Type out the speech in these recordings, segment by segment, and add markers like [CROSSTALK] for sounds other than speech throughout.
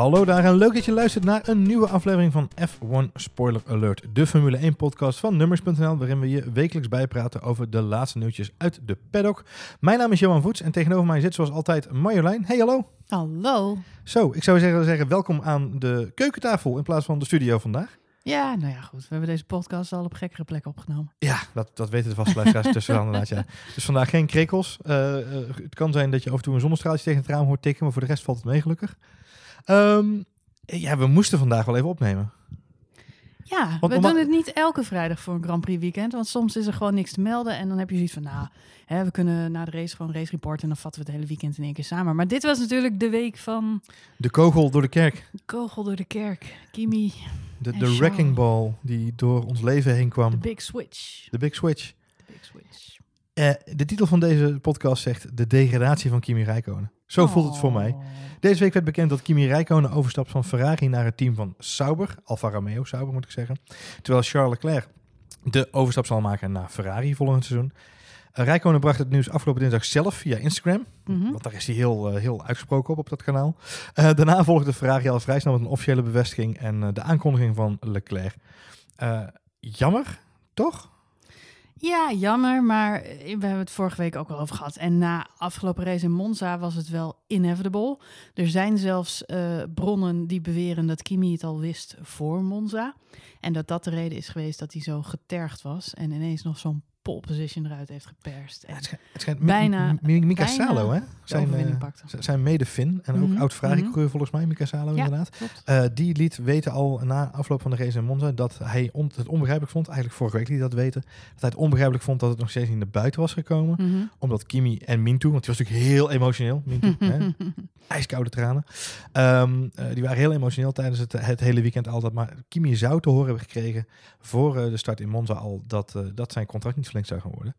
Hallo daar en leuk dat je luistert naar een nieuwe aflevering van F1 Spoiler Alert, de Formule 1 podcast van Nummers.nl, waarin we je wekelijks bijpraten over de laatste nieuwtjes uit de paddock. Mijn naam is Johan Voets en tegenover mij zit zoals altijd Marjolein. Hey, hallo. Hallo. Zo, ik zou zeggen, zeggen welkom aan de keukentafel in plaats van de studio vandaag. Ja, nou ja, goed. We hebben deze podcast al op gekkere plekken opgenomen. Ja, dat, dat weten de vaste luisteraars [LAUGHS] tussen inderdaad, ja. Dus vandaag geen krekels. Uh, uh, het kan zijn dat je af en toe een zonnestraaltje tegen het raam hoort tikken, maar voor de rest valt het mee gelukkig. Um, ja, we moesten vandaag wel even opnemen. Ja, want we doen het niet elke vrijdag voor een Grand Prix weekend. Want soms is er gewoon niks te melden. En dan heb je zoiets van, nou, hè, we kunnen na de race gewoon race report. En dan vatten we het hele weekend in één keer samen. Maar dit was natuurlijk de week van... De kogel door de kerk. De kogel door de kerk. Kimi. De, de wrecking ball die door ons leven heen kwam. De big switch. De big switch. The big switch. Uh, de titel van deze podcast zegt de degradatie van Kimi Räikkönen. Zo voelt het voor mij. Oh. Deze week werd bekend dat Kimi Räikkönen overstapt van Ferrari naar het team van Sauber, Alfa Romeo Sauber moet ik zeggen. Terwijl Charles Leclerc de overstap zal maken naar Ferrari volgend seizoen. Uh, Räikkönen bracht het nieuws afgelopen dinsdag zelf via Instagram, Mm -hmm. want daar is hij heel, uh, heel uitgesproken op, op dat kanaal. Uh, daarna volgde Ferrari al vrij snel met een officiële bevestiging en de aankondiging van Leclerc. jammer, toch? Ja, jammer, maar we hebben het vorige week ook al over gehad. En na afgelopen race in Monza was het wel inevitable. Er zijn zelfs uh, bronnen die beweren dat Kimi het al wist voor Monza. En dat dat de reden is geweest dat hij zo getergd was en ineens nog zo'n pole position eruit heeft geperst. En het schijnt, het schijnt bijna, Mika Salo, hè? Zijn, uh, zijn mede-Fin en ook mm -hmm. oud Ferrari-coureur mm -hmm. volgens mij, Mika Salo ja, inderdaad. Uh, die liet weten al na afloop van de race in Monza dat hij on het onbegrijpelijk vond, eigenlijk vorige week liet hij dat weten, dat hij het onbegrijpelijk vond dat het nog steeds niet naar buiten was gekomen. Mm -hmm. Omdat Kimi en Mintu, want die was natuurlijk heel emotioneel, Mintu, [LAUGHS] hè? ijskoude tranen, um, uh, die waren heel emotioneel tijdens het, het hele weekend altijd. Maar Kimi zou te horen hebben gekregen voor de start in Monza al dat, dat zijn contract niet verlengd zou gaan worden.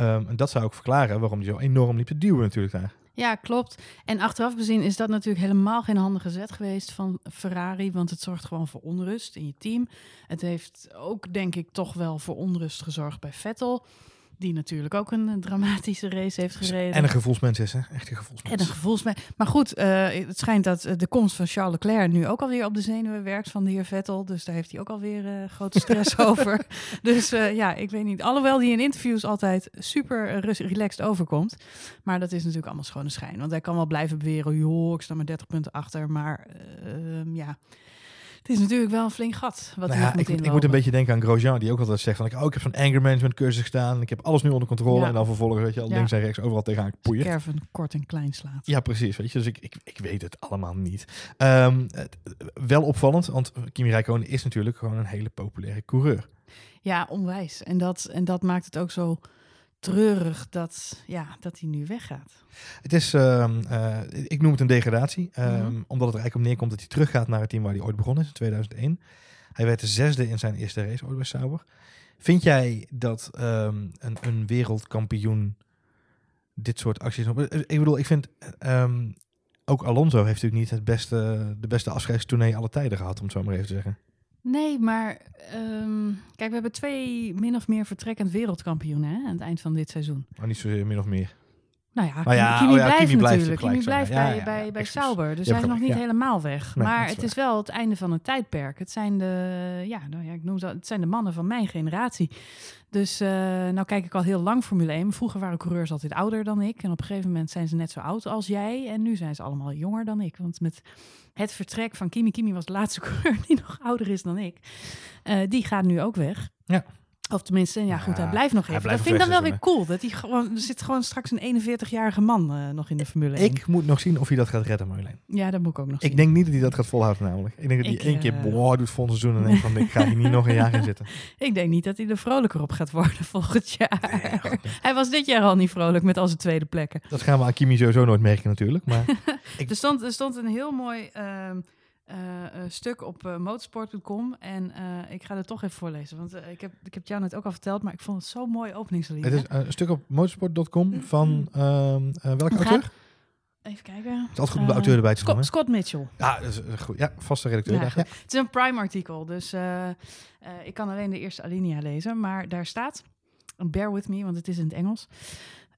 Um, en dat zou ook verklaren waarom hij zo enorm liep te duwen natuurlijk daar. Ja, klopt. En achteraf bezien is dat natuurlijk helemaal geen handige zet geweest van Ferrari, want het zorgt gewoon voor onrust in je team. Het heeft ook, denk ik, toch wel voor onrust gezorgd bij Vettel. Die natuurlijk ook een dramatische race heeft gereden. En een gevoelsmens is, hè? Echt een gevoelsmens. En een gevoelsmens. Maar goed, uh, het schijnt dat de komst van Charles Leclerc nu ook alweer op de zenuwen werkt van de heer Vettel. Dus daar heeft hij ook alweer uh, grote stress [LAUGHS] over. Dus uh, ja, ik weet niet. Alhoewel die in interviews altijd super relaxed overkomt. Maar dat is natuurlijk allemaal schone schijn. Want hij kan wel blijven beweren, joh, ik sta maar 30 punten achter. Maar ehm, ja... Het is natuurlijk wel een flink gat. Wat nou ja, moet ik, ik, moet een beetje denken aan Grosjean, die ook altijd zegt van, oh, ik heb zo'n anger management cursus gedaan, ik heb alles nu onder controle Ja. en dan vervolgens, weet je, al Ja. links en rechts overal tegenaan poeien. Kerven kort en klein slaat. Ja, precies. Weet je, dus ik, ik, ik weet het allemaal niet. Ehm, wel opvallend, want Kimi Räikkönen is natuurlijk gewoon een hele populaire coureur. Ja, onwijs. En dat, en dat maakt het ook zo treurig dat, ja, dat hij nu weggaat. Het is, ehm, eh, ik noem het een degradatie, ehm, Mhm. omdat het er eigenlijk op neerkomt dat hij teruggaat naar het team waar hij ooit begonnen is, in 2001. Hij werd de zesde in zijn eerste race ooit bij Sauber. Vind jij dat ehm, een, een wereldkampioen dit soort acties... Ik bedoel, ik vind... ook Alonso heeft natuurlijk niet het beste, de beste afscheidstournee alle tijden gehad, om het zo maar even te zeggen. Nee, maar ehm, kijk, we hebben twee min of meer vertrekkend wereldkampioenen hè, aan het eind van dit seizoen. Maar niet zozeer min of meer. Nou ja, ja, Kimi oh ja, blijft Kimi blijft natuurlijk. Kimi blijft bij, ja, bij, bij. Sauber. Dus hij is nog niet helemaal weg. Nee, maar dat het is wel het einde van een tijdperk. Het zijn de, ja, nou ja, ik noem ze, het zijn de mannen van mijn generatie. Dus eh, nou kijk ik al heel lang Formule 1. Vroeger waren coureurs altijd ouder dan ik. En op een gegeven moment zijn ze net zo oud als jij. En nu zijn ze allemaal jonger dan ik. Want met het vertrek van Kimi, Kimi was de laatste [LAUGHS] coureur die nog ouder is dan ik. Eh, die gaat nu ook weg. Ja. Of tenminste, ja goed, Ja, hij blijft nog even. blijft dat vind ik dan wel weer cool. Dat hij gewoon, er zit gewoon straks een 41-jarige man eh, nog in de Formule 1. Ik moet nog zien of hij dat gaat redden, Marjolein. Ja, dat moet ik ook nog zien. Ik denk niet dat hij dat gaat volhouden namelijk. Ik denk dat hij Ik, één keer eh, boah, doet vol seizoen en denkt van ik ga hier niet nog een jaar in zitten. [LAUGHS] Ik denk niet dat hij er vrolijker op gaat worden [LAUGHS] volgend jaar. Nee, goed, nee. hij was dit jaar al niet vrolijk met al zijn tweede plekken. Dat gaan we aan Kimi sowieso nooit merken natuurlijk. Maar [LAUGHS] Ik- Er, stond, er stond een heel mooi ehm, eh, eh, stuk op eh, motorsport.com. En eh, ik ga het toch even voorlezen. Want eh, ik, heb, ik heb het jou net ook al verteld, maar ik vond het zo'n mooi openingslied. het is eh, een stuk op motorsport.com van ehm, eh, welke auteur? Het Even kijken. is altijd goed om de Eh, auteur erbij te noemen. Scott Mitchell. Ja, dat is eh, goed. Ja, vaste redacteur. Ja, daar, ja. Het is een Prime artikel, dus eh, eh, ik kan alleen de eerste alinea lezen. Maar daar staat, bear with me, want het is in het Engels.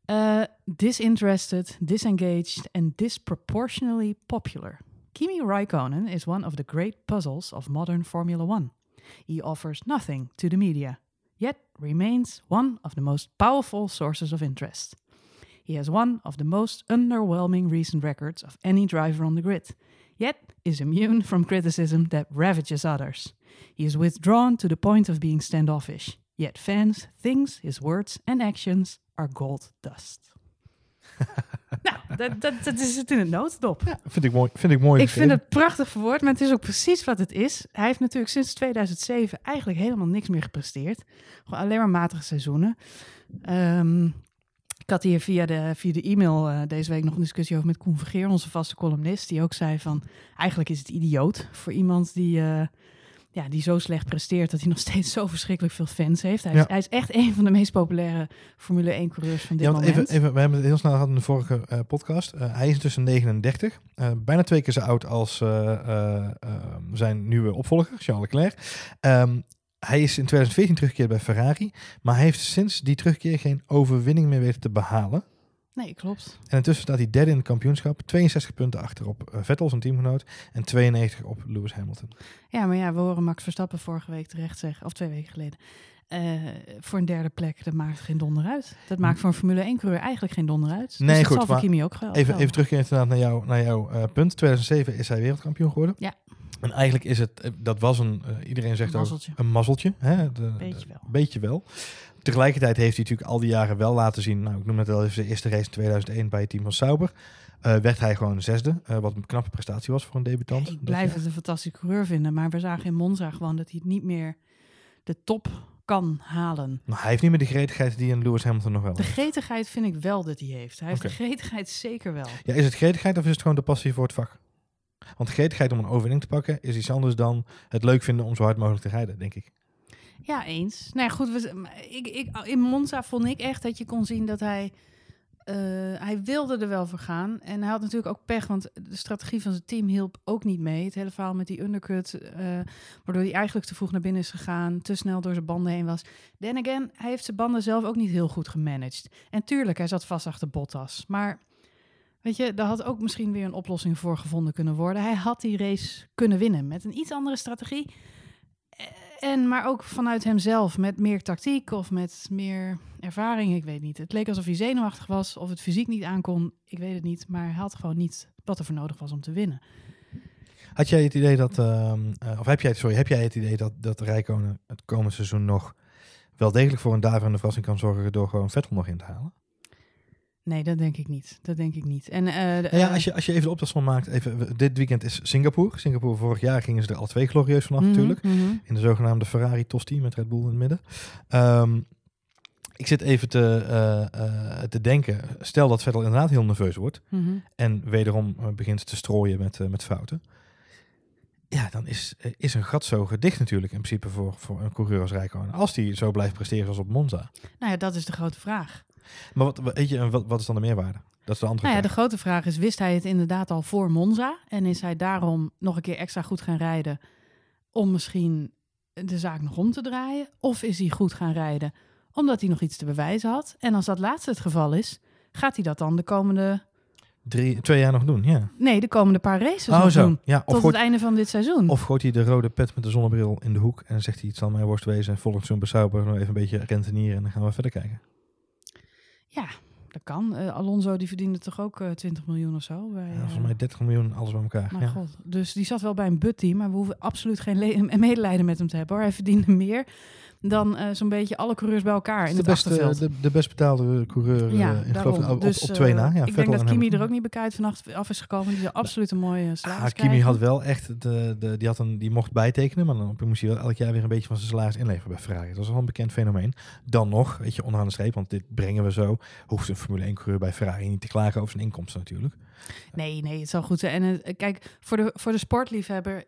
Eh, disinterested, disengaged and disproportionately popular. Kimi Raikkonen is one of the great puzzles of modern Formula One. He offers nothing to the media, yet remains one of the most powerful sources of interest. He has one of the most underwhelming recent records of any driver on the grid, yet is immune from criticism that ravages others. He is withdrawn to the point of being standoffish, yet fans think his words and actions are gold dust. [LAUGHS] [LAUGHS] nou, dat, dat, dat is het in het notendop. Ja, vind ik mooi. Vind ik mooi Ik vind het prachtig verwoord, maar het is ook precies wat het is. Hij heeft natuurlijk sinds 2007 eigenlijk helemaal niks meer gepresteerd. Gewoon alleen maar matige seizoenen. Ehm, ik had hier via de, via de e-mail eh, deze week nog een discussie over met Koen Vergeer, onze vaste columnist. Die ook zei van, eigenlijk is het idioot voor iemand die, eh, ja, die zo slecht presteert dat hij nog [LAUGHS] steeds zo verschrikkelijk veel fans heeft. Hij, is, hij is echt een van de meest populaire Formule 1 coureurs van dit Ja, moment. even, even, we hebben het heel snel gehad in de vorige eh, podcast. Eh, hij is tussen 39, eh, bijna twee keer zo oud als zijn nieuwe opvolger, Charles Leclerc. Ehm, hij is in 2014 teruggekeerd bij Ferrari, maar hij heeft sinds die terugkeer geen overwinning meer weten te behalen. Nee, klopt. En intussen staat hij derde in het kampioenschap, 62 punten achter op eh, Vettel, zijn teamgenoot, en 92 op Lewis Hamilton. Ja, maar ja, we horen Max Verstappen vorige week terecht zeggen, of twee weken geleden. eh, voor een derde plek, dat maakt geen donder uit. Dat maakt voor een Formule 1-coureur eigenlijk geen donder uit. Nee, dus dat goed, maar Kimi ook gel- Even, even terugkeren inderdaad naar, jou, naar jouw eh, punt. 2007 is hij wereldkampioen geworden. Ja. En eigenlijk is het, dat was een, iedereen zegt ook, Mazzeltje. een mazzeltje. Hè? De, Beetje wel. Beetje wel. Tegelijkertijd heeft hij natuurlijk al die jaren wel laten zien. Nou, ik noem het wel even zijn eerste race in 2001 bij het team van Sauber. Eh, werd hij gewoon zesde. eh, wat een knappe prestatie was voor een debutant. Ik Dat blijf het een fantastische coureur vinden, maar we zagen in Monza gewoon dat hij het niet meer de top kan halen. Maar hij heeft niet meer de gretigheid die een Lewis Hamilton nog wel De heeft. gretigheid vind ik wel dat hij heeft. Hij heeft de gretigheid zeker wel. Ja, is het gretigheid of is het gewoon de passie voor het vak? Want de gretigheid om een overwinning te pakken is iets anders dan het leuk vinden om zo hard mogelijk te rijden, denk ik. Ja, eens. Nou ja, goed, we, ik, ik, in Monza vond ik echt dat je kon zien dat hij... eh, hij wilde er wel voor gaan. En hij had natuurlijk ook pech, want de strategie van zijn team hielp ook niet mee. Het hele verhaal met die undercut, eh, waardoor hij eigenlijk te vroeg naar binnen is gegaan, te snel door zijn banden heen was. Then again, hij heeft zijn banden zelf ook niet heel goed gemanaged. En tuurlijk, hij zat vast achter Bottas. Maar weet je, daar had ook misschien weer een oplossing voor gevonden kunnen worden. Hij had die race kunnen winnen met een iets andere strategie. En, maar ook vanuit hemzelf, met meer tactiek of met meer ervaring, ik weet niet. Het leek alsof hij zenuwachtig was, of het fysiek niet aankon, ik weet het niet. Maar hij had gewoon niet wat er voor nodig was om te winnen. Had jij het idee dat, ehm, eh, of heb jij, sorry, heb jij het idee dat, dat Rijkonen het komende seizoen nog wel degelijk voor een daverende verrassing kan zorgen door gewoon Vettel nog in te halen? Nee, dat denk ik niet. Dat denk ik niet. En, eh, Nou ja, eh, als je, als je even de optelsom maakt, even, dit weekend is Singapore. Singapore, vorig jaar gingen ze er al twee glorieus vanaf mhm, natuurlijk. mhm. In de zogenaamde Ferrari Tosti met Red Bull in het midden. Ehm, ik zit even te, eh, te denken, stel dat Vettel inderdaad heel nerveus wordt Mhm. en wederom begint te strooien met, met fouten. Ja, dan is, is een gat zo gedicht natuurlijk in principe voor, voor een coureur als Rijkonen. Als die zo blijft presteren als op Monza. Nou ja, dat is de grote vraag. Maar wat, weet je, wat, wat is dan de meerwaarde? Dat is de andere Nou ja, de grote vraag is, wist hij het inderdaad al voor Monza? En is hij daarom nog een keer extra goed gaan rijden om misschien de zaak nog om te draaien? Of is hij goed gaan rijden omdat hij nog iets te bewijzen had? En als dat laatste het geval is, gaat hij dat dan de komende, Drie, twee jaar nog doen, ja. nee, de komende paar races Oh nog zo, doen? ja. Tot gooit, het einde van dit seizoen. of gooit hij de rode pet met de zonnebril in de hoek en dan zegt hij, het zal mijn worst wezen. En volgt zo'n besauber nog even een beetje rentenieren en dan gaan we verder kijken. Ja, dat kan. Eh, Alonso die verdiende toch ook eh 20 miljoen of zo? Bij, Ja, eh, volgens mij 30 miljoen, alles bij elkaar. Maar Ja. god, dus die zat wel bij een budteam, maar we hoeven absoluut geen [LAUGHS] medelijden met hem te hebben. Hoor. Hij verdiende meer dan eh, zo'n beetje alle coureurs bij elkaar in de, het beste, achterveld. de, de best betaalde coureur ja, eh, in, geloof ik, op, dus, op twee eh, na. Ja, ik denk dat Kimi er ook niet bekijkt vannacht af is gekomen. Die zou absoluut een mooie salaris Ah, Kimi had wel echt, de, de, die, had een, die mocht bijtekenen, maar dan moest hij wel elk jaar weer een beetje van zijn salaris inleveren bij Ferrari. Dat was wel een bekend fenomeen. Dan nog, weet je, onderaan de streep, want dit brengen we zo, hoeft een Formule 1 coureur bij Ferrari niet te klagen over zijn inkomsten natuurlijk. Nee, nee, het zal goed zijn. En eh, kijk, voor de, voor de sportliefhebber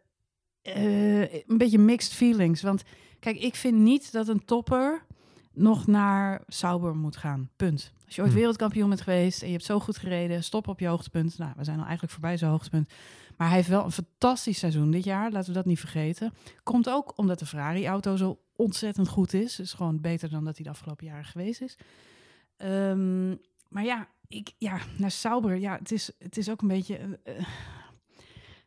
eh, een beetje mixed feelings. Want kijk, ik vind niet dat een topper nog naar Sauber moet gaan. Punt. Als je ooit Hm. wereldkampioen bent geweest en je hebt zo goed gereden, stop op je hoogtepunt. Nou, we zijn al eigenlijk voorbij zijn hoogtepunt. Maar hij heeft wel een fantastisch seizoen dit jaar, laten we dat niet vergeten. Komt ook omdat de Ferrari-auto zo ontzettend goed is. Is gewoon beter dan dat hij de afgelopen jaren geweest is. Ehm, maar ja, ik, ja, naar Sauber, ja, het is, het is ook een beetje... eh, eh,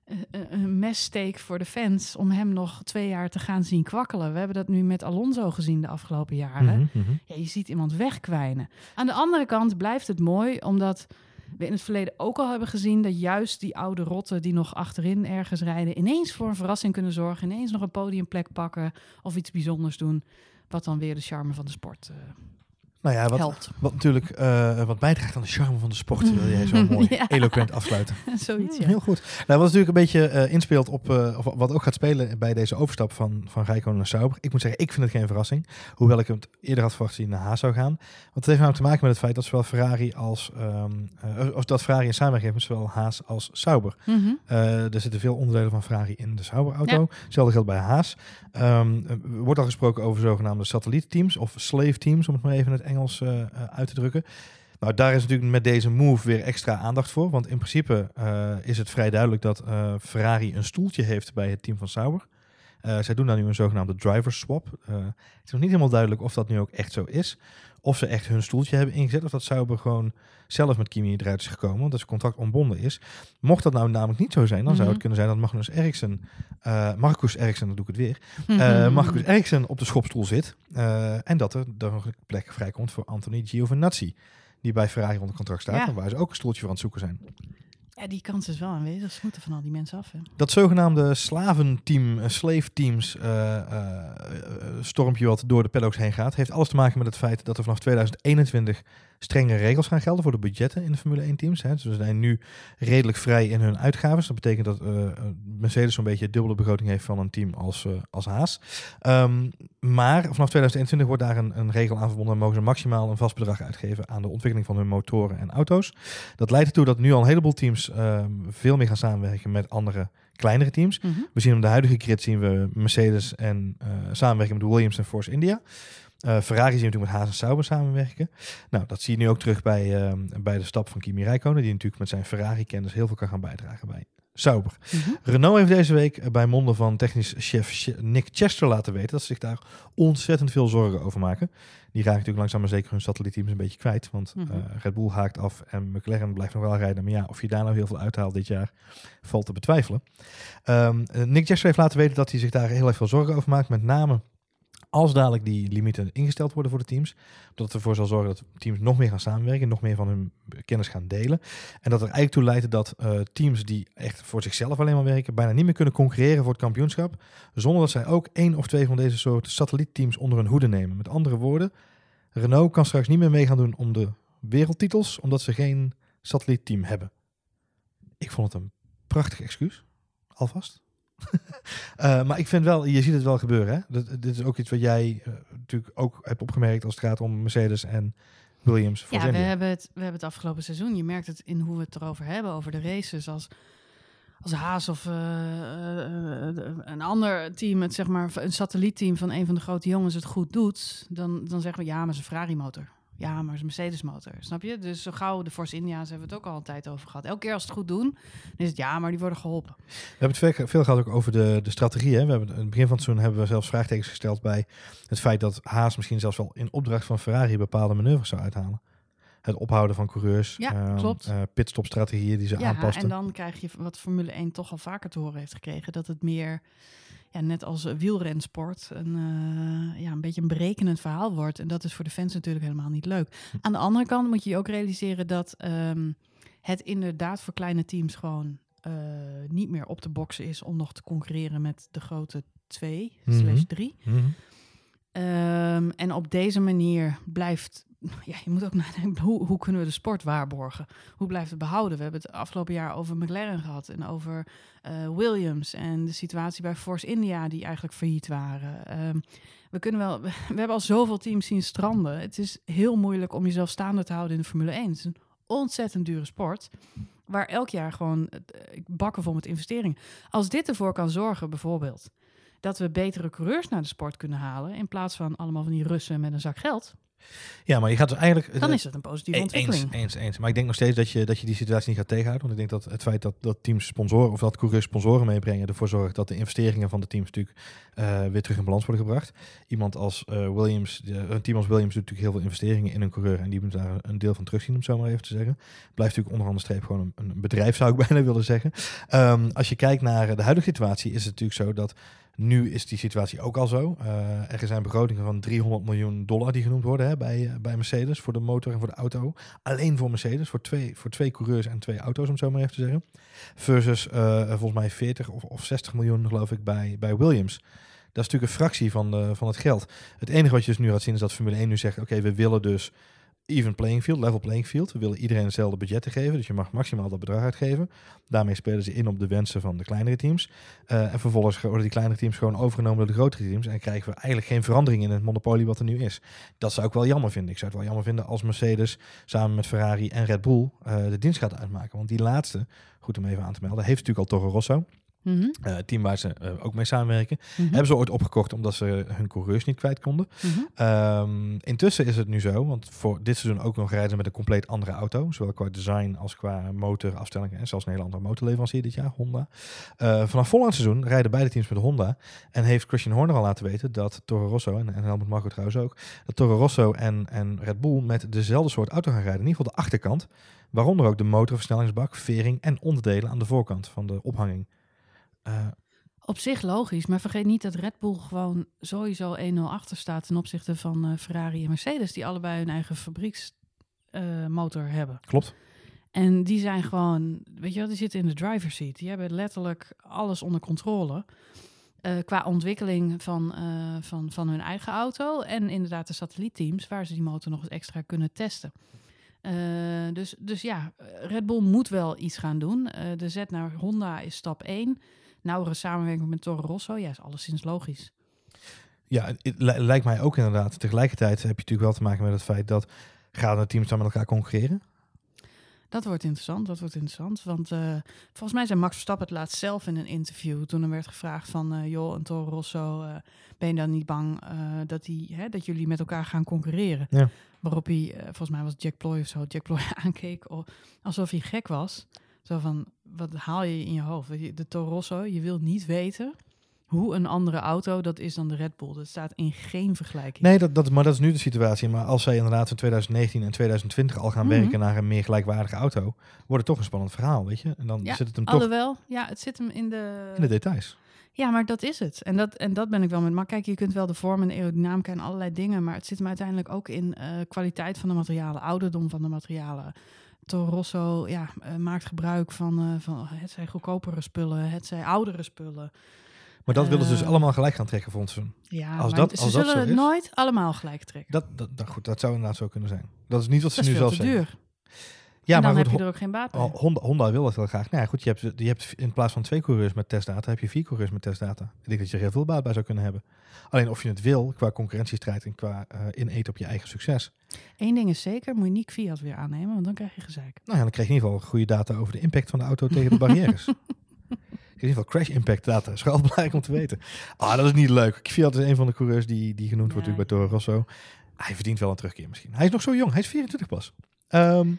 een- een messteek voor de fans om hem nog twee jaar te gaan zien kwakkelen. We hebben dat nu met Alonso gezien de afgelopen jaren. Mhm, mhm. Ja, je ziet iemand wegkwijnen. Aan de andere kant blijft het mooi, omdat we in het verleden ook al hebben gezien dat juist die oude rotten die nog achterin ergens rijden, ineens voor een verrassing kunnen zorgen, ineens nog een podiumplek pakken of iets bijzonders doen, wat dan weer de charme van de sport eh, Nou ja, wat, helpt. wat natuurlijk eh, wat bijdraagt aan de charme van de sport, [LAUGHS] wil jij zo mooi [LAUGHS] Ja. eloquent afsluiten. [LAUGHS] Zoiets, ja. Heel goed. Nou, wat natuurlijk een beetje eh, inspeelt op, eh, of wat ook gaat spelen bij deze overstap van, van Rijkonen naar Sauber. Ik moet zeggen, ik vind het geen verrassing. Hoewel ik het eerder had verwacht dat hij naar Haas zou gaan. Want het heeft namelijk te maken met het feit dat zowel Ferrari als, ehm, eh, of dat Ferrari een samenwerking heeft met zowel Haas als Sauber. Mhm. Er zitten veel onderdelen van Ferrari in de Sauber-auto. Hetzelfde geldt bij Haas. Ehm, er wordt al gesproken over zogenaamde satellietteams of slave teams, om het maar even in het Engels eh, eh, uit te drukken. Nou, daar is natuurlijk met deze move weer extra aandacht voor. Want in principe eh, is het vrij duidelijk dat Ferrari een stoeltje heeft bij het team van Sauber. Eh, zij doen daar nu een zogenaamde driver swap. Het is nog niet helemaal duidelijk of dat nu ook echt zo is. Of ze echt hun stoeltje hebben ingezet. Of dat Sauber gewoon zelf met Kimi eruit is gekomen. Omdat zijn contract ontbonden is. Mocht dat nou namelijk niet zo zijn, dan zou Mhm. het kunnen zijn dat Magnus Eriksen, eh Marcus Eriksen, dan doe ik het weer. Mhm. Eh Marcus Eriksen op de schopstoel zit. eh, en dat er dan nog een plek vrijkomt voor Anthony Giovinazzi. Die bij Ferrari onder contract staat. Ja. En waar ze ook een stoeltje voor aan het zoeken zijn. Ja, die kans is wel aanwezig. Ze moeten van al die mensen af. Hè. Dat zogenaamde slaventeam, eh, slave teams eh, eh, eh, stormpje wat door de paddocks heen gaat, heeft alles te maken met het feit dat er vanaf 2021 strenge regels gaan gelden voor de budgetten in de Formule 1 teams. Hè. Dus ze zijn nu redelijk vrij in hun uitgaven. Dat betekent dat eh, Mercedes zo'n beetje dubbele begroting heeft van een team als, eh, als Haas. Ehm, maar vanaf 2021 wordt daar een, een regel aan verbonden en mogen ze maximaal een vast bedrag uitgeven aan de ontwikkeling van hun motoren en auto's. Dat leidt ertoe dat nu al een heleboel teams ehm, veel meer gaan samenwerken met andere kleinere teams. Mhm. We zien op de huidige grid zien we Mercedes en eh samenwerken met Williams en Force India. Eh, Ferrari zien we natuurlijk met Haas en Sauber samenwerken. Nou, dat zie je nu ook terug bij, ehm, bij de stap van Kimi Räikkönen, die natuurlijk met zijn Ferrari-kennis heel veel kan gaan bijdragen bij Sauber. Mhm. Renault heeft deze week eh, bij monden van technisch chef Ch- Nick Chester laten weten dat ze zich daar ontzettend veel zorgen over maken. Die raken natuurlijk langzaam maar zeker hun satellietteams een beetje kwijt, want Mhm. eh, Red Bull haakt af en McLaren blijft nog wel rijden. Maar ja, of je daar nou heel veel uithaalt dit jaar, valt te betwijfelen. Ehm, eh, Nick Chester heeft laten weten dat hij zich daar heel erg veel zorgen over maakt, met name als dadelijk die limieten ingesteld worden voor de teams. Dat het ervoor zal zorgen dat teams nog meer gaan samenwerken, nog meer van hun kennis gaan delen. En dat er eigenlijk toe leidt dat eh, teams die echt voor zichzelf alleen maar werken, bijna niet meer kunnen concurreren voor het kampioenschap. Zonder dat zij ook één of twee van deze soort satellietteams onder hun hoede nemen. Met andere woorden, Renault kan straks niet meer mee gaan doen om de wereldtitels, omdat ze geen satellietteam hebben. Ik vond het een prachtig excuus, alvast. [LAUGHS] Eh, maar ik vind wel, je ziet het wel gebeuren. Hè? Dat, dit is ook iets wat jij eh, natuurlijk ook hebt opgemerkt als het gaat om Mercedes en Williams. Voor Ja, we hebben, het, we hebben het afgelopen seizoen. Je merkt het in hoe we het erover hebben, over de races. Als, als Haas of eh, een ander team, het, zeg maar, een satellietteam van een van de grote jongens het goed doet, dan, dan zeggen we ja, maar zijn Ferrari motor. Ja, maar zijn Mercedes motor. Snap je? Dus zo gauw de Force India's hebben we het ook al een tijd over gehad. Elke keer als ze het goed doen, dan is het ja, maar die worden geholpen. We hebben het veel, veel gehad ook over de, de strategie. Hè? We hebben, in het begin van het seizoen hebben we zelfs vraagtekens gesteld bij het feit dat Haas misschien zelfs wel in opdracht van Ferrari bepaalde manoeuvres zou uithalen. Het ophouden van coureurs, Ja, ehm, klopt. eh, pitstopstrategieën die ze Ja, aanpasten. en dan krijg je wat Formule 1 toch al vaker te horen heeft gekregen. Dat het meer, ja, net als wielrensport, een, eh, ja, een beetje een berekenend verhaal wordt. En dat is voor de fans natuurlijk helemaal niet leuk. Aan de andere kant moet je je ook realiseren dat ehm, het inderdaad voor kleine teams gewoon eh, niet meer op te boksen is om nog te concurreren met de grote twee Mhm. slash drie. Mhm. Ehm, en op deze manier blijft. [LAUGHS] Ja, je moet ook nadenken, hoe, hoe kunnen we de sport waarborgen? Hoe blijft het behouden? We hebben het afgelopen jaar over McLaren gehad en over eh, Williams en de situatie bij Force India, die eigenlijk failliet waren. Ehm, we, kunnen wel, [LAUGHS] we hebben al zoveel teams zien stranden. Het is heel moeilijk om jezelf staande te houden in de Formule 1. Het is een ontzettend dure sport. Waar elk jaar gewoon eh, bakken vol met investeringen. Als dit ervoor kan zorgen, bijvoorbeeld, dat we betere coureurs naar de sport kunnen halen. In plaats van allemaal van die Russen met een zak geld. Ja, maar je gaat dus eigenlijk... Dan is het een positieve E- ontwikkeling. Eens, eens, eens. Maar ik denk nog steeds dat je, dat je die situatie niet gaat tegenhouden. Want ik denk dat het feit dat, dat teams sponsoren of dat coureurs sponsoren meebrengen ervoor zorgt dat de investeringen van de teams natuurlijk eh, weer terug in balans worden gebracht. Iemand als eh, Williams, een team als Williams doet natuurlijk heel veel investeringen in een coureur en die moet daar een deel van terugzien, om het zo maar even te zeggen. Blijft natuurlijk onderaan de streep gewoon een, een bedrijf, zou ik [LAUGHS] bijna willen zeggen. Ehm, als je kijkt naar de huidige situatie, is het natuurlijk zo dat nu is die situatie ook al zo. Eh, er zijn begrotingen van 300 miljoen dollar die genoemd worden hè, bij, eh, bij Mercedes voor de motor en voor de auto. Alleen voor Mercedes, voor twee, voor twee coureurs en twee auto's, om het zo maar even te zeggen. Versus eh, volgens mij 40 of, of 60 miljoen, geloof ik, bij, bij Williams. Dat is natuurlijk een fractie van, de, van het geld. Het enige wat je dus nu gaat zien is dat Formule 1 nu zegt: oké, we willen dus even playing field, level playing field. We willen iedereen hetzelfde budget geven, dus je mag maximaal dat bedrag uitgeven. Daarmee spelen ze in op de wensen van de kleinere teams. Eh, en vervolgens worden die kleinere teams gewoon overgenomen door de grotere teams. En krijgen we eigenlijk geen verandering in het monopolie wat er nu is. Dat zou ik wel jammer vinden. Ik zou het wel jammer vinden als Mercedes samen met Ferrari en Red Bull eh, de dienst gaat uitmaken. Want die laatste, goed om even aan te melden, heeft natuurlijk al Toro Rosso. Mhm, eh, team waar ze eh, ook mee samenwerken. mhm, Hebben ze ooit opgekocht omdat ze hun coureurs niet kwijt konden. mhm. Ehm, intussen is het nu zo, want voor dit seizoen ook nog rijden ze met een compleet andere auto. Zowel qua design als qua motor, afstelling en zelfs een hele andere motorleverancier dit jaar, Honda. Eh, vanaf volgend seizoen rijden beide teams met Honda. En heeft Christian Horner al laten weten dat Toro Rosso, en, en Helmut Marko trouwens ook, dat Toro Rosso en, en Red Bull met dezelfde soort auto gaan rijden. In ieder geval de achterkant. Waaronder ook de motor, versnellingsbak, vering en onderdelen aan de voorkant van de ophanging. Eh, Op zich logisch, maar vergeet niet dat Red Bull gewoon sowieso 1-0 achter staat ten opzichte van eh, Ferrari en Mercedes, die allebei hun eigen fabrieksmotor hebben. klopt. En die zijn gewoon, weet je wel, die zitten in de driver's seat. Die hebben letterlijk alles onder controle. Eh, qua ontwikkeling van, eh, van, van hun eigen auto. En inderdaad de satellietteams waar ze die motor nog eens extra kunnen testen. Eh, dus, dus ja, Red Bull moet wel iets gaan doen. Eh, de zet naar Honda is stap 1. Nauwere samenwerking met Toro Rosso, ja, is alleszins logisch. Ja, het het li- lijkt mij ook inderdaad. Tegelijkertijd heb je natuurlijk wel te maken met het feit dat gaan de teams dan met elkaar concurreren. Dat wordt interessant, dat wordt interessant. Want eh, volgens mij zei Max Verstappen het laatst zelf in een interview. Toen er werd gevraagd van, eh, joh, een Toro Rosso, eh, ben je dan niet bang dat, die, hè, dat jullie met elkaar gaan concurreren? Ja. Waarop hij, volgens mij was Jack Ploy of zo, Jack Ploy [LAUGHS] aankeek alsof hij gek was. Zo van, wat haal je in je hoofd? De Toro Rosso, je wil niet weten hoe een andere auto dat is dan de Red Bull. Dat staat in geen vergelijking. Nee, dat, dat, maar dat is nu de situatie. Maar als zij inderdaad in 2019 en 2020 al gaan Mhm. werken naar een meer gelijkwaardige auto, wordt het toch een spannend verhaal, weet je? En dan Ja, zit het hem toch Alhoewel, ja, het zit hem in de... in de details. Ja, maar dat is het. En dat, en dat ben ik wel met. Maar kijk, je kunt wel de vorm en de aerodynamica en allerlei dingen. Maar het zit hem uiteindelijk ook in eh, kwaliteit van de materialen, ouderdom van de materialen. Toro Rosso ja, eh, maakt gebruik van, eh, van het zijn goedkopere spullen, het zijn oudere spullen. Maar dat willen ze dus Eh, allemaal gelijk gaan trekken volgens hun. Ja, Als maar dat- ze als zullen het is- nooit allemaal gelijk trekken. Dat, dat, dat, goed, dat zou inderdaad zo kunnen zijn. Dat is niet wat ze Dat nu zelf zeggen. duur. Ja, en dan maar heb goed, je er ook geen baat bij. Ho- Honda, Honda wil dat heel graag. Nou ja, goed, je hebt, je hebt in plaats van twee coureurs met testdata, heb je vier coureurs met testdata. Ik denk dat je er heel veel baat bij zou kunnen hebben. Alleen of je het wil, qua concurrentiestrijd en qua eh ineten op je eigen succes. Eén ding is zeker, moet je niet Fiat weer aannemen, want dan krijg je gezeik. Nou ja, dan krijg je in ieder geval goede data over de impact van de auto tegen de barrières. In ieder geval crash impact data. is wel [LAUGHS] belangrijk om te weten. Ah, dat is niet leuk. Fiat is een van de coureurs die, die genoemd wordt Ja, bij Toro Rosso. Hij verdient wel een terugkeer misschien. Hij is nog zo jong. Hij is 24 pas. Ehm,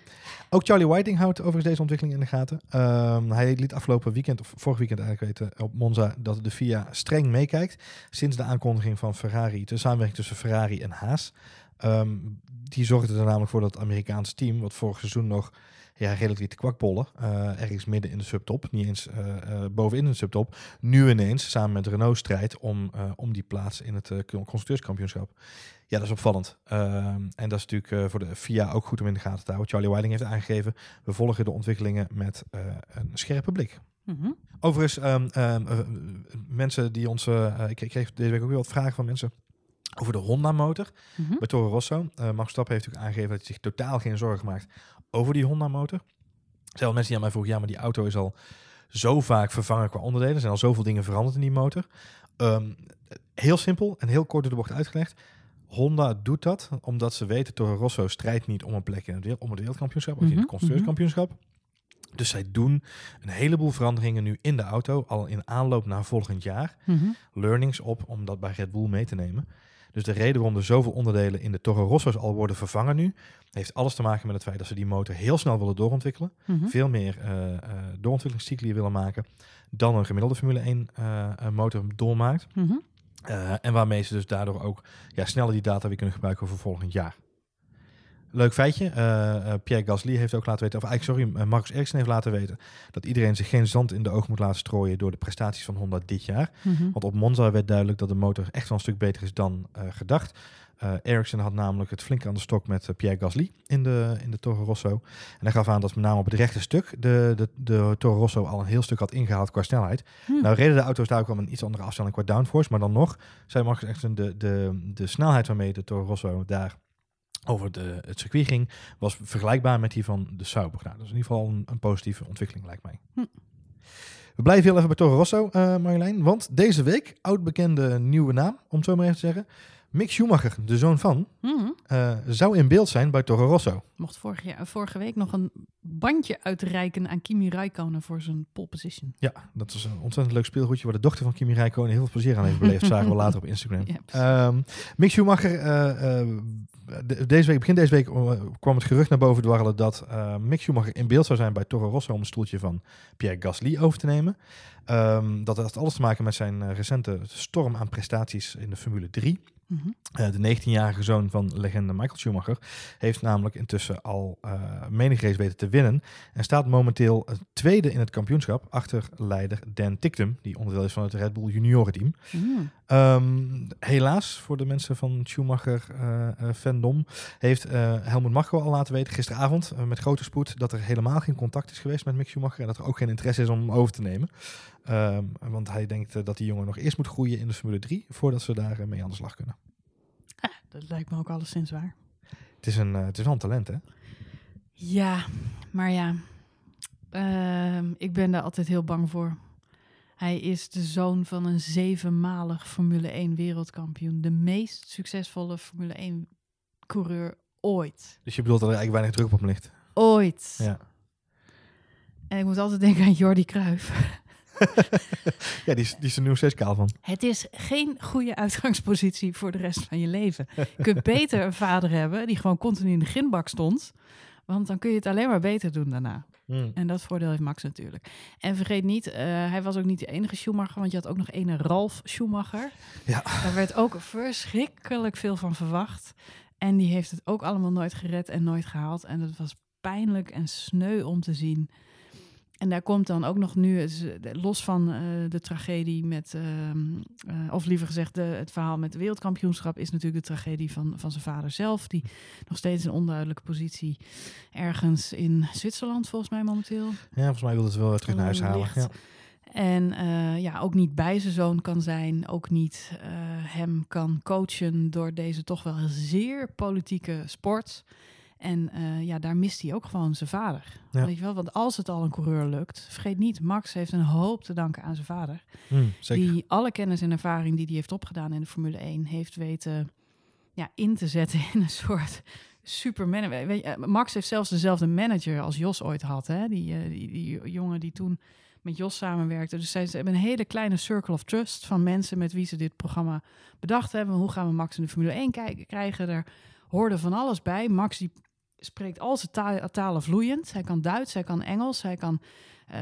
ook Charlie Whiting houdt overigens deze ontwikkeling in de gaten. Ehm, hij liet afgelopen weekend, of vorig weekend eigenlijk weten, op Monza, dat de FIA streng meekijkt. Sinds de aankondiging van Ferrari, de samenwerking tussen Ferrari en Haas. Ehm, die zorgde er namelijk voor dat het Amerikaanse team, wat vorig seizoen nog ja, redelijk liet kwakbollen, eh ergens midden in de subtop, niet eens eh, eh, bovenin de subtop, nu ineens samen met Renault strijdt om, om die plaats in het constructeurskampioenschap. Ja, dat is opvallend. Ehm, en dat is natuurlijk voor de FIA ook goed om in de gaten te houden. Charlie Whiting heeft aangegeven, we volgen de ontwikkelingen met een scherpe blik. Mhm. Overigens, ehm, ehm, eh, mensen die ons... ik ik kreeg deze week ook weer wat vragen van mensen over de Honda-motor Mhm. bij Toro Rosso. Eh Max Verstappen heeft natuurlijk aangegeven dat hij zich totaal geen zorgen maakt over die Honda-motor. Zelfs mensen die aan mij vroegen, ja, maar die auto is al zo vaak vervangen qua onderdelen. Er zijn al zoveel dingen veranderd in die motor. Ehm, heel simpel en heel kort door de bocht uitgelegd. Honda doet dat omdat ze weten, Toro Rosso strijdt niet om een plek in het, wereld, om het wereldkampioenschap, of in Mhm, het constructeurskampioenschap. Dus zij doen een heleboel veranderingen nu in de auto, al in aanloop naar volgend jaar Mhm. learnings op om dat bij Red Bull mee te nemen. Dus de reden waarom er zoveel onderdelen in de Toro Rosso's al worden vervangen nu, heeft alles te maken met het feit dat ze die motor heel snel willen doorontwikkelen. Mhm. Veel meer eh doorontwikkelingscycli willen maken dan een gemiddelde Formule 1 eh, motor doormaakt. Mhm. En waarmee ze dus daardoor ook ja, sneller die data weer kunnen gebruiken voor volgend jaar. Leuk feitje. eh, eh, Pierre Gasly heeft ook laten weten, of eigenlijk sorry, eh, Marcus Ericsson heeft laten weten dat iedereen zich geen zand in de ogen moet laten strooien door de prestaties van Honda dit jaar. Mhm. Want op Monza werd duidelijk dat de motor echt wel een stuk beter is dan gedacht. Eh Ericsson had namelijk het flink aan de stok met Pierre Gasly in de, in de Toro Rosso. En hij gaf aan dat met name op het rechte stuk de, de, de Toro Rosso al een heel stuk had ingehaald qua snelheid. Hm. Nou reden de auto's daar ook wel een iets andere afstelling qua downforce. Maar dan nog, zei Marcus Ericsson, de, de, de snelheid waarmee de Toro Rosso daar over de, het circuit ging, was vergelijkbaar met die van de Sauber. Nou, dat is in ieder geval een, een positieve ontwikkeling, lijkt mij. Hm. We blijven heel even bij Toro Rosso, eh Marjolein. Want deze week, oud-bekende nieuwe naam, om het zo maar even te zeggen. Mick Schumacher, de zoon van, Mhm. eh, zou in beeld zijn bij Toro Rosso. Mocht vorige, jaar, vorige week nog een bandje uitreiken aan Kimi Räikkönen voor zijn pole position. Ja, dat is een ontzettend leuk speelgoedje waar de dochter van Kimi Räikkönen heel veel plezier aan heeft beleefd. zagen we later op Instagram. [LAUGHS] Ja. Ehm Mick Schumacher, eh, de- deze week, begin deze week eh, kwam het gerucht naar boven dwarrelen dat eh, Mick Schumacher in beeld zou zijn bij Toro Rosso om het stoeltje van Pierre Gasly over te nemen. Ehm, dat had alles te maken met zijn eh, recente storm aan prestaties in de Formule 3. Mhm. Eh, de 19-jarige zoon van legende Michael Schumacher heeft namelijk intussen al eh menig race weten te winnen. En staat momenteel eh, tweede in het kampioenschap achter leider Dan Ticktum, die onderdeel is van het Red Bull juniorenteam. Mhm. Ehm, helaas voor de mensen van Schumacher eh, fandom heeft Helmut Marko al laten weten gisteravond met grote spoed dat er helemaal geen contact is geweest met Mick Schumacher en dat er ook geen interesse is om hem over te nemen. Ehm, want hij denkt eh, dat die jongen nog eerst moet groeien in de Formule 3 voordat ze daar eh, mee aan de slag kunnen. Dat lijkt me ook alleszins waar. Het is, een, eh, het is wel een talent, hè? Ja, maar ja, ehm, ik ben daar altijd heel bang voor. Hij is de zoon van een zevenmalig Formule 1 wereldkampioen. De meest succesvolle Formule 1 coureur ooit. Dus je bedoelt dat er eigenlijk weinig druk op hem ligt. Ooit. Ja, En ik moet altijd denken aan Jordi Cruijff. [LAUGHS] [LAUGHS] ja die, is, die is er nu nog steeds kaal van. Het is geen goede uitgangspositie voor de rest van je leven. Je kunt beter een vader hebben die gewoon continu in de ginbak stond. Want dan kun je het alleen maar beter doen daarna. Hmm. En dat voordeel heeft Max natuurlijk. En vergeet niet, eh, hij was ook niet de enige Schumacher, want je had ook nog ene Ralf Schumacher. Ja. Daar werd ook verschrikkelijk veel van verwacht. En die heeft het ook allemaal nooit gered en nooit gehaald. En dat was pijnlijk en sneu om te zien. En daar komt dan ook nog nu, los van eh, de tragedie met, ehm, eh, of liever gezegd, de, het verhaal met het wereldkampioenschap, is natuurlijk de tragedie van, van zijn vader zelf, die nog steeds een onduidelijke positie ergens in Zwitserland, volgens mij momenteel. Ja, volgens mij wil het wel terug naar huis halen. Ja. En eh, ja, ook niet bij zijn zoon kan zijn, ook niet hem kan coachen door deze toch wel zeer politieke sport. En eh, ja, daar mist hij ook gewoon zijn vader. Ja. Weet je wel? Want als het al een coureur lukt, vergeet niet, Max heeft een hoop te danken aan zijn vader. Zeker. Die alle kennis en ervaring die hij heeft opgedaan in de Formule 1 heeft weten ja, in te zetten in een soort superman. Weet je, eh, Max heeft zelfs dezelfde manager als Jos ooit had. Hè? Die, eh, die, die jongen die toen met Jos samenwerkte. Dus zij, ze hebben een hele kleine circle of trust van mensen met wie ze dit programma bedacht hebben. Hoe gaan we Max in de Formule 1 kijken, krijgen? Daar hoorde van alles bij. Max die spreekt al zijn ta- talen vloeiend. Hij kan Duits, hij kan Engels, hij kan... eh,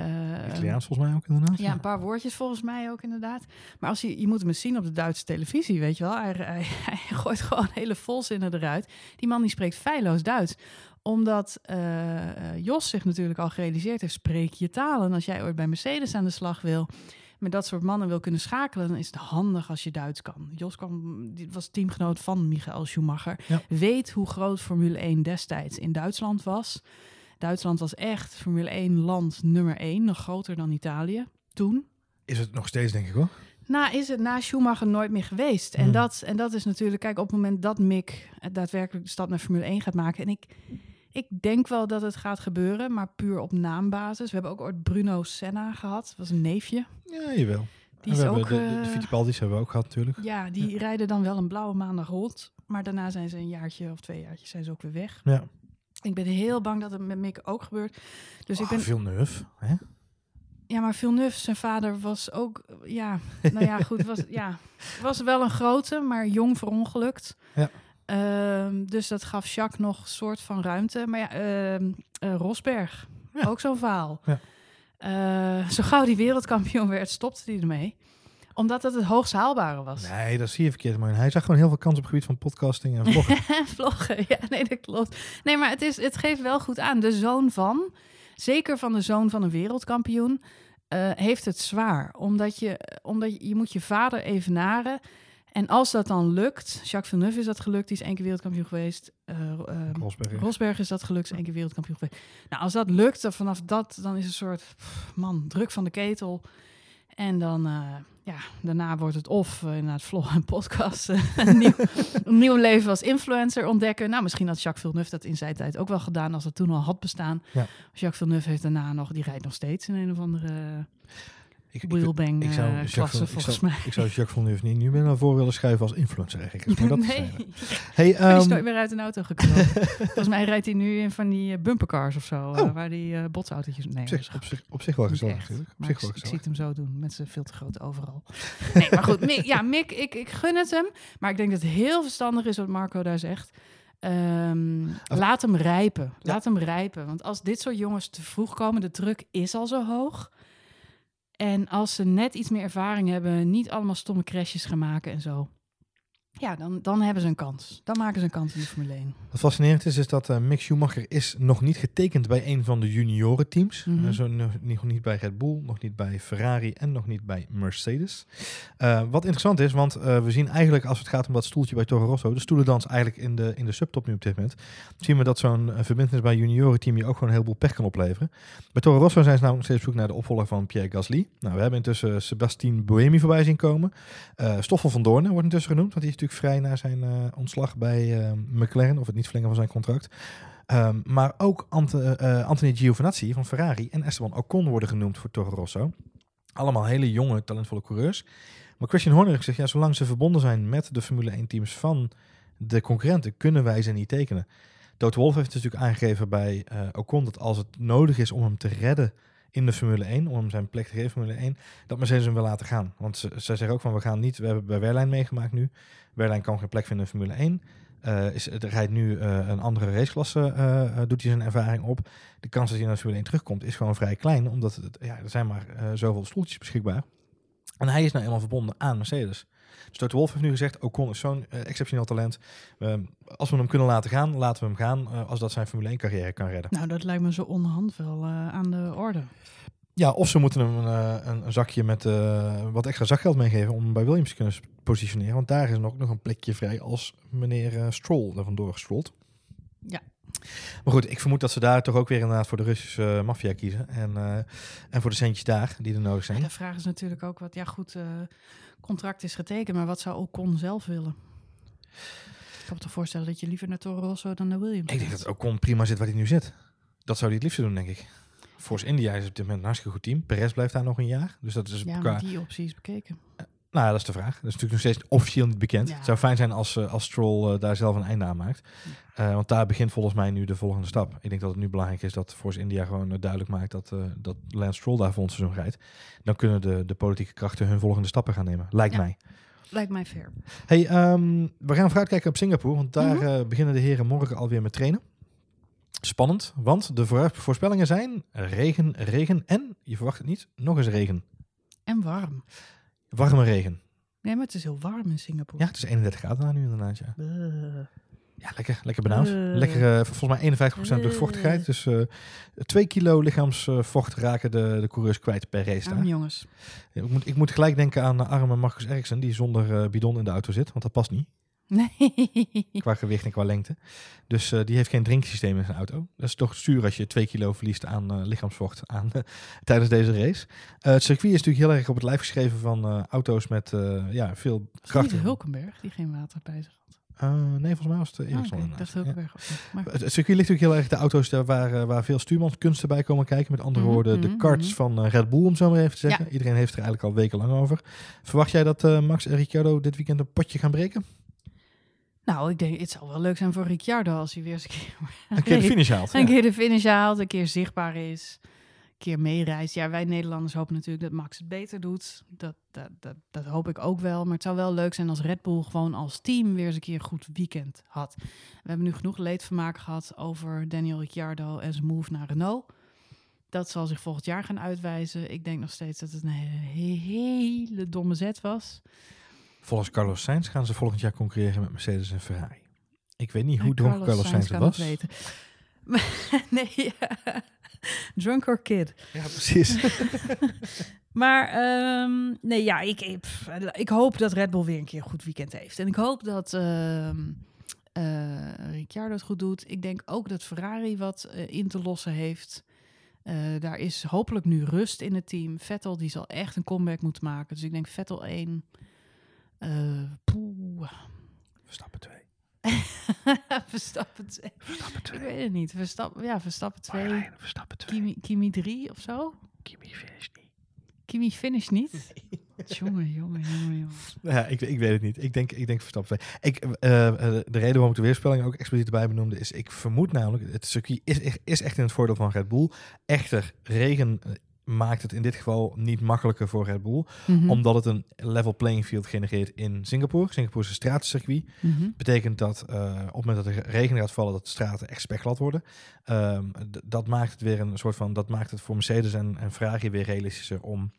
Italiaans volgens mij ook inderdaad. ja, een paar woordjes volgens mij ook inderdaad. Maar als je, je moet hem eens zien op de Duitse televisie, weet je wel. Hij, hij, [LAUGHS] hij gooit gewoon hele volzinnen eruit. Die man die spreekt feilloos Duits. Omdat eh, eh, Jos zich natuurlijk al gerealiseerd heeft, spreek je talen. Als jij ooit bij Mercedes aan de slag wil, met dat soort mannen wil kunnen schakelen, dan is het handig als je Duits kan. Jos kwam, die was teamgenoot van Michael Schumacher. Ja. Weet hoe groot Formule 1 destijds in Duitsland was. Duitsland was echt Formule 1 land nummer 1, nog groter dan Italië toen. Is het nog steeds, denk ik hoor. Nou, is het na Schumacher nooit meer geweest. En, Hmm. dat, en dat is natuurlijk, kijk, op het moment dat Mick daadwerkelijk de stap naar Formule 1 gaat maken. En ik, ik denk wel dat het gaat gebeuren, maar puur op naambasis. We hebben ook ooit Bruno Senna gehad, dat was een neefje. Ja, jawel. Die is we ook. de, de, de eh, Fittipaldi's hebben we ook gehad natuurlijk. ja, die rijden dan wel een blauwe maandag rond. Maar daarna zijn ze een jaartje of twee jaartjes zijn ze ook weer weg. Ja. Ik ben heel bang dat het met Mick ook gebeurt. Dus ik ben Veel neuf. Hè? Ja, maar Villeneuve, zijn vader was ook, ja, nou ja, goed, was, [LAUGHS] ja, was wel een grote, maar jong verongelukt. Ja. Ehm, dus dat gaf Jacques nog een soort van ruimte. Maar ja, ehm, eh, Rosberg, Ja. ook zo'n verhaal. Ja. Eh, zo gauw die wereldkampioen werd, stopte hij ermee. Omdat het het hoogst haalbare was. Nee, dat zie je verkeerd. Maar hij zag gewoon heel veel kans op het gebied van podcasting en vloggen. [LAUGHS] Vloggen, ja, nee, dat klopt. Nee, maar het, is, het geeft wel goed aan. De zoon van, zeker van de zoon van een wereldkampioen, eh, heeft het zwaar. Omdat je, omdat je, je moet je vader evenaren. En als dat dan lukt, Jacques Villeneuve is dat gelukt, die is één keer wereldkampioen geweest. eh, eh, Rosberg. Rosberg is dat gelukt, is één keer wereldkampioen geweest. Nou, als dat lukt, dan vanaf dat, dan is een soort, pff, man, druk van de ketel. En dan, eh, ja, daarna wordt het of uh, inderdaad [LAUGHS] vlog en podcast, eh, een, nieuw, [LAUGHS] een nieuw leven als influencer ontdekken. Nou, misschien had Jacques Villeneuve dat in zijn tijd ook wel gedaan, als het toen al had bestaan. Ja. Jacques Villeneuve heeft daarna nog, die rijdt nog steeds in een of andere Ik, wheelbang ik zou eh, Villeneuve- ik volgens zou- mij. ik zou Jacques Villeneuve niet nu meer naar voren willen schuiven als influencer eigenlijk. Maar dat is. [LAUGHS] Hey, maar die is nooit meer uit een auto gekomen. [LAUGHS] Volgens mij rijdt hij nu in van die eh, bumpercars of zo, eh, Oh. waar die eh, botsautootjes... Nee, op, zich, op, zich, op zich wel gezellig natuurlijk. Op Maar zich ik, wel ik zie gezellig. het hem zo doen, met zijn veel te grote overal. Nee, maar goed, Mick, ja, Mick, ik, ik gun het hem. Maar ik denk dat het heel verstandig is wat Marco daar zegt. Ehm, laat hem rijpen. Ja. Laat hem rijpen. Want als dit soort jongens te vroeg komen, de druk is al zo hoog. En als ze net iets meer ervaring hebben, niet allemaal stomme crashes gaan maken en zo. Ja, dan, dan hebben ze een kans. Dan maken ze een kans in de Formule 1. Wat fascinerend is, is dat eh, Mick Schumacher is nog niet getekend bij een van de juniorenteams. Mhm. Eh, zo nog, niet bij Red Bull, nog niet bij Ferrari en nog niet bij Mercedes. Eh, wat interessant is, want we zien eigenlijk als het gaat om dat stoeltje bij Toro Rosso, de stoelendans eigenlijk in de, in de subtop nu op dit moment, zien we dat zo'n verbindenis bij juniorenteam je ook gewoon een heleboel pech kan opleveren. Bij Toro Rosso zijn ze namelijk nog steeds op zoek naar de opvolger van Pierre Gasly. Nou, we hebben intussen Sebastien Buemi voorbij zien komen. Stoffel van Doornen wordt intussen genoemd, want die is vrij na zijn eh, ontslag bij eh, McLaren, of het niet verlengen van zijn contract. Ehm, maar ook Ant eh, Anthony Giovinazzi van Ferrari en Esteban Ocon worden genoemd voor Toro Rosso. Allemaal hele jonge, talentvolle coureurs. Maar Christian Horner gezegd, ja, zolang ze verbonden zijn met de Formule 1 teams van de concurrenten, kunnen wij ze niet tekenen. Toto Wolff heeft natuurlijk aangegeven bij Ocon dat als het nodig is om hem te redden in de Formule 1, om zijn plek te geven Formule 1, dat Mercedes hem wil laten gaan. Want ze, zij zeggen ook van, we gaan niet, we hebben bij Wehrlein meegemaakt nu. Wehrlein kan geen plek vinden in Formule 1. Eh is, er rijdt nu eh, een andere raceklasse, eh, doet hij zijn ervaring op. De kans dat hij naar Formule 1 terugkomt is gewoon vrij klein, omdat het, ja, er zijn maar zoveel stoeltjes beschikbaar. En hij is nou eenmaal verbonden aan Mercedes. Dus Toto Wolff heeft nu gezegd, Ocon is zo'n eh, exceptioneel talent. Ehm, als we hem kunnen laten gaan, laten we hem gaan. eh, als dat zijn Formule 1 carrière kan redden. Nou, dat lijkt me zo onderhand wel eh, aan de orde. Ja, of ze moeten hem een, een, zakje met wat extra zakgeld meegeven om hem bij Williams te kunnen positioneren. Want daar is nog, nog een plekje vrij als meneer Stroll er vandoor gestrold. Ja. Maar goed, ik vermoed dat ze daar toch ook weer inderdaad voor de Russische maffia kiezen. En, en voor de centjes daar die er nodig Ja, zijn. de vraag is natuurlijk ook wat, ja goed, contract is getekend, maar wat zou Ocon zelf willen? Ik kan me toch voorstellen dat je liever naar Toro Rosso dan naar Williams Ik denk dat Ocon prima zit waar hij nu zit. Dat zou hij het liefste doen, denk ik. Force India is op dit moment een hartstikke goed team. Perez blijft daar nog een jaar. Dus dat is Ja, qua... die optie is bekeken. Nou dat is de vraag. Dat is natuurlijk nog steeds officieel niet bekend. Ja. Het zou fijn zijn als, eh, als Stroll eh, daar zelf een einde aan maakt. Eh, want daar begint volgens mij nu de volgende stap. Ik denk dat het nu belangrijk is dat Force India gewoon duidelijk maakt dat, dat Lance Stroll daar volgend seizoen rijdt. Dan kunnen de, de politieke krachten hun volgende stappen gaan nemen. Lijkt Ja. mij. Lijkt mij fair. Hey, ehm, we gaan vooruitkijken op Singapore. Want daar Mhm. beginnen de heren morgen alweer met trainen. Spannend, want de voorspellingen zijn regen, regen en, je verwacht het niet, nog eens regen. En warm. Warme regen. Nee, maar het is heel warm in Singapore. Ja, het is 31 graden daar nu inderdaad, ja. Buh. Ja, lekker, lekker benauwd. Eh. lekker, eh, volgens mij 51% luchtvochtigheid. Eh. Dus eh 2 kilo lichaamsvocht raken de, de coureurs kwijt per race daar. Jongens. Ik moet, ik moet gelijk denken aan de arme Marcus Eriksen, die zonder eh, bidon in de auto zit. Want dat past niet, Nee. qua gewicht en qua lengte. Dus eh, die heeft geen drinksysteem in zijn auto. Dat is toch zuur als je 2 kilo verliest aan eh, lichaamsvocht aan, [LAUGHS] tijdens deze race. Eh, het circuit is natuurlijk heel erg op het lijf geschreven van eh, auto's met eh, ja, veel het niet kracht. Hulkenberg die geen water bij zich had? Eh, nee, volgens mij was het Ah. Ja. Ook niet. Maar Het, het circuit ligt natuurlijk heel erg de auto's daar waar, eh, waar veel stuurmanskunsten bij komen kijken. Met andere Mhm, woorden, de mhm, karts mhm. van eh, Red Bull, om zo maar even te zeggen. Iedereen heeft er eigenlijk al wekenlang over. Verwacht jij dat eh, Max en Ricciardo dit weekend een potje gaan breken? Nou, ik denk, het zal wel leuk zijn voor Ricciardo als hij weer eens een keer, Een keer de [LAUGHS] finish haalt. een Ja. keer de finish haalt, een keer zichtbaar is. Een keer meereist. Ja, wij Nederlanders hopen natuurlijk dat Max het beter doet. Dat, dat, dat, dat hoop ik ook wel. Maar het zou wel leuk zijn als Red Bull gewoon als team weer eens een keer een goed weekend had. We hebben nu genoeg leedvermaak gehad over Daniel Ricciardo en zijn move naar Renault. Dat zal zich volgend jaar gaan uitwijzen. Ik denk nog steeds dat het een hele, hele domme zet was. Volgens Carlos Sainz gaan ze volgend jaar concurreren met Mercedes en Ferrari. Ik weet niet hoe Ja, dronken Carlos Sainz was. weten. [LAUGHS] nee, drunk or kid. Ja, precies. [LAUGHS] Maar ehm, nee, ja, ik, ik, hoop dat Red Bull weer een keer een goed weekend heeft. En ik hoop dat eh, Ricciardo het goed doet. Ik denk ook dat Ferrari wat eh, in te lossen heeft. Eh, daar is hopelijk nu rust in het team. Vettel die zal echt een comeback moeten maken. Dus ik denk Vettel 1. Eh poeh. Verstappen 2. Verstappen [LAUGHS] 2. Verstappen Ik weet het niet. Verstappen, ja, Verstappen 2. Verstappen Kimi, Kimi 3 of zo? Kimi finish niet. Kimi finish niet? [LAUGHS] Jongen, jongen, jongen, jongen. Ja, ik, ik weet het niet. Ik denk, ik denk Verstappen 2. Ik, eh, eh, de reden waarom ik de weerspelling ook expliciet erbij benoemde, is ik vermoed namelijk, het circuit is, is echt in het voordeel van Red Bull. Echter, regen maakt het in dit geval niet makkelijker voor Red Bull, Mhm. omdat het een level playing field genereert in Singapore. Singapore is een stratencircuit. Mhm. betekent dat eh, op het moment dat er regen gaat vallen, dat de straten echt spekglad worden. Ehm, dat maakt het weer een soort van, dat maakt het voor Mercedes en, en Ferrari weer realistischer om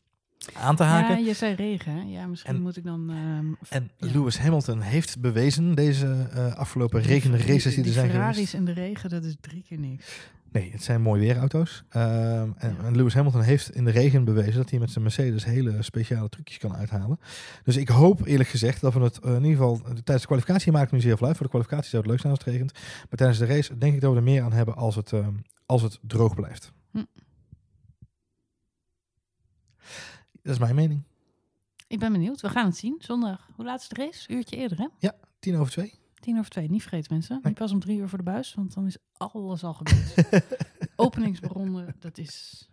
aan te haken. Ja, je zei regen. Ja, misschien En- moet ik dan... ehm, En Ja. Lewis Hamilton heeft bewezen deze eh, afgelopen regende races die er zijn Ferraris geweest. in de regen, dat is drie keer niks. Nee, het zijn mooi weerauto's. Ehm, en, en Lewis Hamilton heeft in de regen bewezen dat hij met zijn Mercedes hele speciale trucjes kan uithalen. Dus ik hoop eerlijk gezegd dat we het eh, in ieder geval tijdens de kwalificatie maakt nu zeer veel uit. Voor de kwalificatie zou het leuk zijn als het regent. Maar tijdens de race denk ik dat we er meer aan hebben als het, ehm, als het droog blijft. Hm. Dat is mijn mening. Ik ben benieuwd. We gaan het zien. Zondag. Hoe laat is de race? Uurtje eerder, hè? Tien over twee. Tien over twee. Niet vergeten, mensen. Niet pas om drie uur voor de buis, want dan is alles al gebeurd. De [LAUGHS] Openingsronde, dat is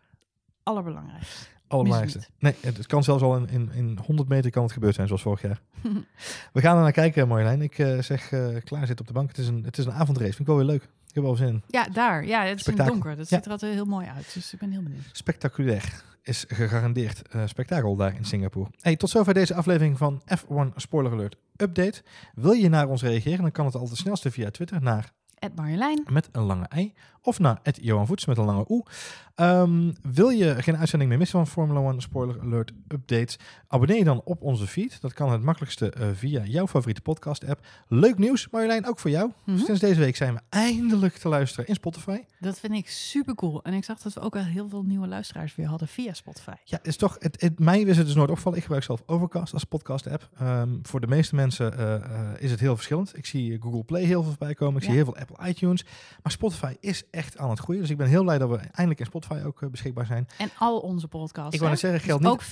allerbelangrijkste. Allerbelangrijkste. Nee, het, kan zelfs al in, in, in 100 meter kan het gebeurd zijn, zoals vorig jaar. [LAUGHS] We gaan er naar kijken, Marjolein. Ik eh, zeg eh, klaar zit op de bank. Het is een, het is een avondrace. Vind ik wel weer leuk. Ik heb wel zin in. Ja, daar. Ja, het is in het donker. Dat Ja. ziet er altijd heel mooi uit. Dus ik ben heel benieuwd. Spectaculair is gegarandeerd eh, spektakel daar in Singapore. Hey, tot zover deze aflevering van F1 Spoiler Alert Update. Wil je naar ons reageren, dan kan het altijd het snelste via Twitter naar Marjolein. met een lange ei of naar het Johan Voets met een lange oe. Ehm, wil je geen uitzending meer missen van Formula 1 Spoiler Alert Updates? Abonneer je dan op onze feed. Dat kan het makkelijkste eh, via jouw favoriete podcast app. Leuk nieuws, Marjolein, ook voor jou. Mhm. Sinds deze week zijn we eindelijk te luisteren in Spotify. Dat vind ik super cool. En ik zag dat we ook al heel veel nieuwe luisteraars weer hadden via Spotify. Ja, is toch, het, het, mij is het dus nooit opgevallen. Ik gebruik zelf Overcast als podcast app. Ehm, voor de meeste mensen eh, eh, is het heel verschillend. Ik zie Google Play heel veel voorbij komen. Ik zie heel veel Apple iTunes. Maar Spotify is echt aan het groeien. Dus ik ben heel blij dat we eindelijk in Spotify ook eh, beschikbaar zijn. En al onze podcasts. Ik wou net zeggen, Dus geldt niet Ook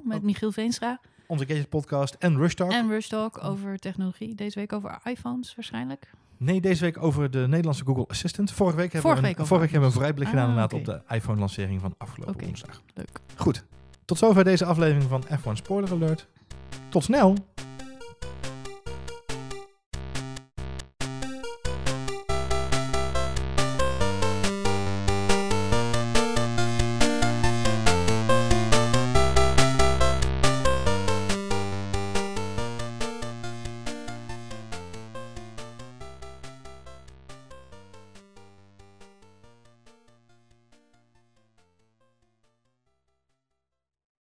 V2 met Ook- Michiel Veenstra. onze Gadget podcast en Rush Talk. En Rush Talk over technologie. Deze week over iPhones waarschijnlijk. Nee, deze week over de Nederlandse Google Assistant. Vorige week hebben, Vorige we, week een, over vorige week hebben we een vooruitblik gedaan Ah, inderdaad op de iPhone lancering van afgelopen woensdag. Leuk. Goed, tot zover deze aflevering van F1 Spoiler Alert. Tot snel!